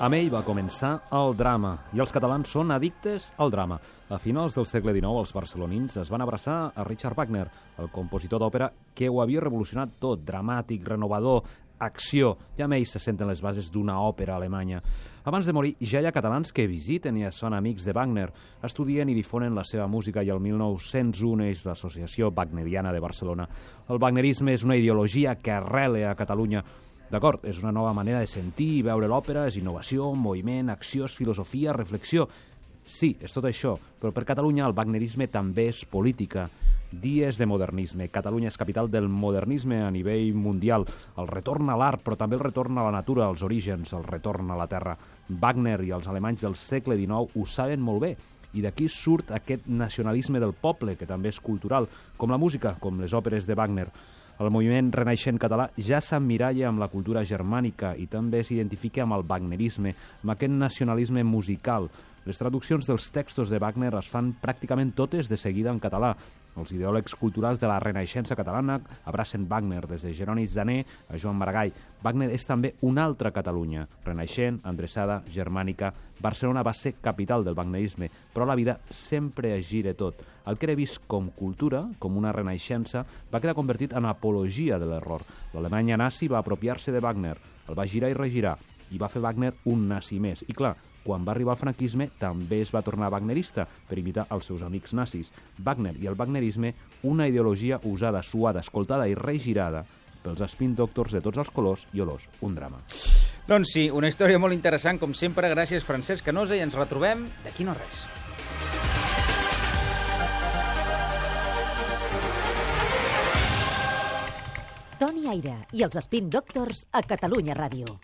Amb ell va començar el drama, i els catalans són addictes al drama. A finals del segle XIX, els barcelonins es van abraçar a Richard Wagner, el compositor d'òpera que ho havia revolucionat tot, dramàtic, renovador, acció. Ja ells se senten les bases d'una òpera alemanya. Abans de morir, ja hi ha catalans que visiten i són amics de Wagner, estudien i difonen la seva música i el 1901 és l'Associació Wagneriana de Barcelona. El wagnerisme és una ideologia que arrele a Catalunya, D'acord, és una nova manera de sentir i veure l'òpera, és innovació, moviment, acció, és filosofia, reflexió. Sí, és tot això, però per Catalunya el wagnerisme també és política. Dies de modernisme. Catalunya és capital del modernisme a nivell mundial. El retorn a l'art, però també el retorn a la natura, als orígens, el retorn a la terra. Wagner i els alemanys del segle XIX ho saben molt bé i d'aquí surt aquest nacionalisme del poble, que també és cultural, com la música, com les òperes de Wagner. El moviment renaixent català ja s'emmiralla amb la cultura germànica i també s'identifica amb el wagnerisme, amb aquest nacionalisme musical. Les traduccions dels textos de Wagner es fan pràcticament totes de seguida en català, els ideòlegs culturals de la Renaixença catalana abracen Wagner, des de Jeroni Zané a Joan Maragall. Wagner és també una altra Catalunya, renaixent, endreçada, germànica. Barcelona va ser capital del wagnerisme, però la vida sempre es gira tot. El que era vist com cultura, com una renaixença, va quedar convertit en apologia de l'error. L'Alemanya nazi va apropiar-se de Wagner, el va girar i regirar, i va fer Wagner un nazi més. I clar, quan va arribar el franquisme també es va tornar wagnerista per imitar els seus amics nazis. Wagner i el wagnerisme, una ideologia usada, suada, escoltada i regirada pels spin doctors de tots els colors i olors. Un drama. Doncs sí, una història molt interessant, com sempre. Gràcies, Francesc Canosa, i ens retrobem d'aquí no res. Toni Aire i els Spin Doctors a Catalunya Ràdio.